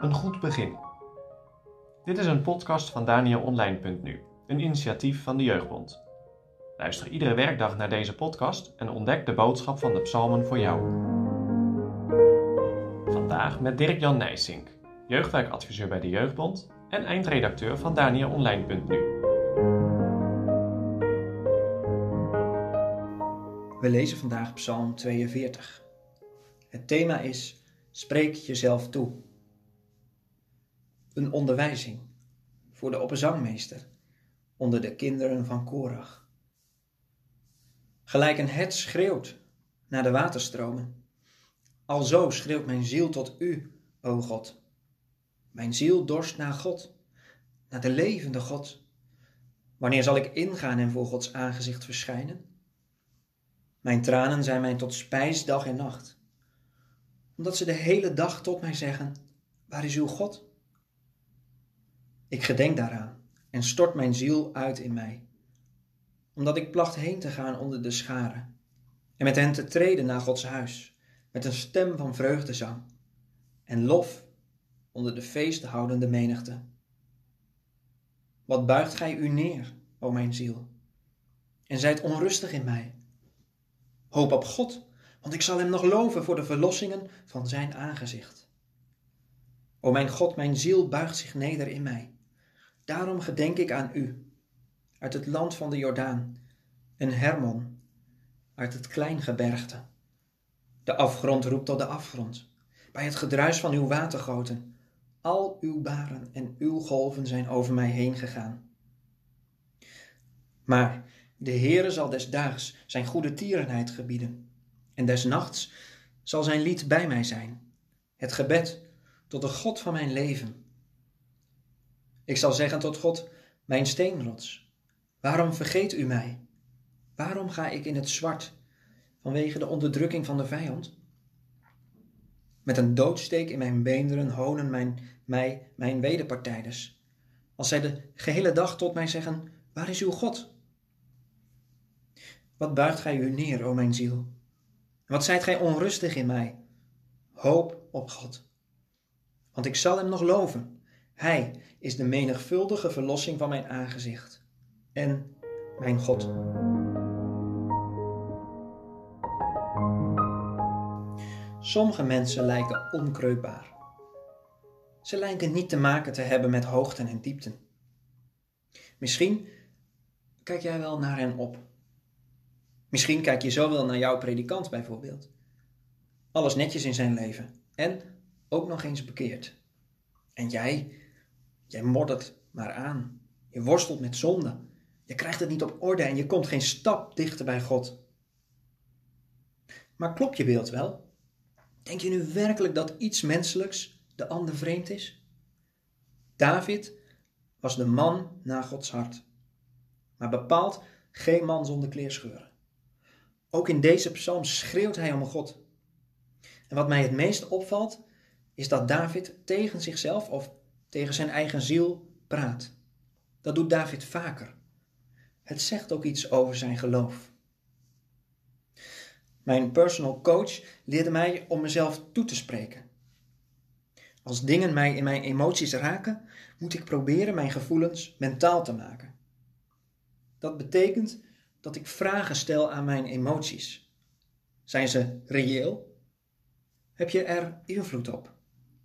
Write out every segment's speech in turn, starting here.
Een goed begin. Dit is een podcast van DanielOnline.nu, een initiatief van de Jeugdbond. Luister iedere werkdag naar deze podcast en ontdek de boodschap van de psalmen voor jou. Vandaag met Dirk-Jan Nijsink, jeugdwerkadviseur bij de Jeugdbond en eindredacteur van DanielOnline.nu. We lezen vandaag Psalm 42. Het thema is Spreek jezelf toe. Een onderwijzing voor de opperzangmeester onder de kinderen van Korach. Gelijk een het schreeuwt naar de waterstromen. Alzo schreeuwt mijn ziel tot u, o God. Mijn ziel dorst naar God, naar de levende God. Wanneer zal ik ingaan en voor Gods aangezicht verschijnen? Mijn tranen zijn mij tot spijs dag en nacht, omdat ze de hele dag tot mij zeggen: Waar is uw God? Ik gedenk daaraan en stort mijn ziel uit in mij, omdat ik placht heen te gaan onder de scharen en met hen te treden naar Gods huis, met een stem van vreugdezang en lof onder de feesthoudende menigte. Wat buigt gij u neer, o mijn ziel, en zijt onrustig in mij? Hoop op God, want ik zal hem nog loven voor de verlossingen van zijn aangezicht. O mijn God, mijn ziel buigt zich neder in mij. Daarom gedenk ik aan u, uit het land van de Jordaan, een Hermon, uit het kleingebergte. De afgrond roept tot de afgrond, bij het gedruis van uw watergoten. Al uw baren en uw golven zijn over mij heen gegaan. Maar de Heere zal des daags zijn goede tierenheid gebieden, en des nachts zal zijn lied bij mij zijn, het gebed tot de God van mijn leven. Ik zal zeggen tot God, mijn steenrots, waarom vergeet u mij? Waarom ga ik in het zwart vanwege de onderdrukking van de vijand? Met een doodsteek in mijn beenderen honen mijn, mij mijn wederpartijders, als zij de gehele dag tot mij zeggen, waar is uw God? Wat buigt gij u neer, o mijn ziel? Wat zijt gij onrustig in mij? Hoop op God. Want ik zal hem nog loven. Hij is de menigvuldige verlossing van mijn aangezicht. En mijn God. Sommige mensen lijken onkreukbaar. Ze lijken niet te maken te hebben met hoogten en diepten. Misschien kijk jij wel naar hen op Misschien kijk je zo wel naar jouw predikant bijvoorbeeld. Alles netjes in zijn leven en ook nog eens bekeerd. En jij, jij moddert maar aan. Je worstelt met zonde. Je krijgt het niet op orde en je komt geen stap dichter bij God. Maar klopt je beeld wel? Denk je nu werkelijk dat iets menselijks de ander vreemd is? David was de man naar Gods hart, maar bepaald geen man zonder kleerscheuren. Ook in deze psalm schreeuwt hij om God. En wat mij het meest opvalt, is dat David tegen zichzelf of tegen zijn eigen ziel praat. Dat doet David vaker. Het zegt ook iets over zijn geloof. Mijn personal coach leerde mij om mezelf toe te spreken. Als dingen mij in mijn emoties raken, moet ik proberen mijn gevoelens mentaal te maken. Dat betekent dat ik vragen stel aan mijn emoties. Zijn ze reëel? Heb je er invloed op?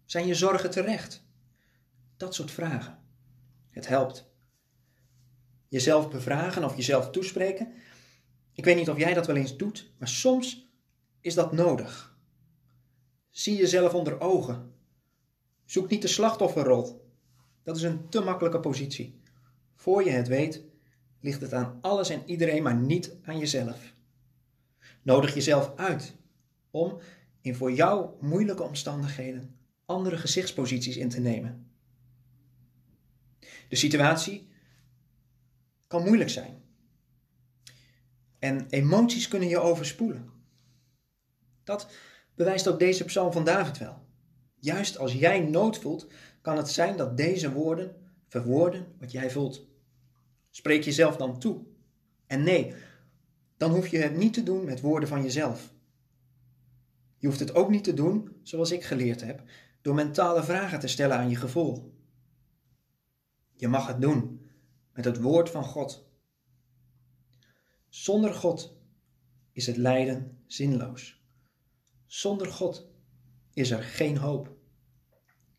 Zijn je zorgen terecht? Dat soort vragen. Het helpt. Jezelf bevragen of jezelf toespreken. Ik weet niet of jij dat wel eens doet, maar soms is dat nodig. Zie jezelf onder ogen. Zoek niet de slachtofferrol. Dat is een te makkelijke positie. Voor je het weet, ligt het aan alles en iedereen, maar niet aan jezelf. Nodig jezelf uit om in voor jou moeilijke omstandigheden andere gezichtsposities in te nemen. De situatie kan moeilijk zijn. En emoties kunnen je overspoelen. Dat bewijst ook deze psalm van David wel. Juist als jij nood voelt, kan het zijn dat deze woorden verwoorden wat jij voelt. Spreek jezelf dan toe. En nee, dan hoef je het niet te doen met woorden van jezelf. Je hoeft het ook niet te doen zoals ik geleerd heb, door mentale vragen te stellen aan je gevoel. Je mag het doen met het woord van God. Zonder God is het lijden zinloos. Zonder God is er geen hoop.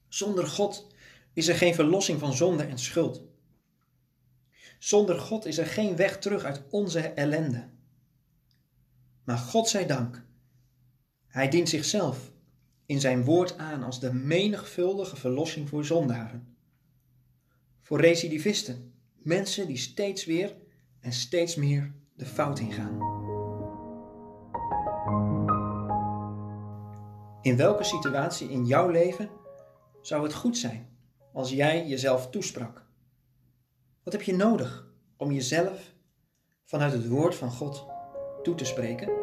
Zonder God is er geen verlossing van zonde en schuld. Zonder God is er geen weg terug uit onze ellende. Maar God zij dank, Hij dient zichzelf in zijn woord aan als de menigvuldige verlossing voor zondaren. Voor recidivisten, mensen die steeds weer en steeds meer de fout ingaan. In welke situatie in jouw leven zou het goed zijn als jij jezelf toesprak? Wat heb je nodig om jezelf vanuit het woord van God toe te spreken?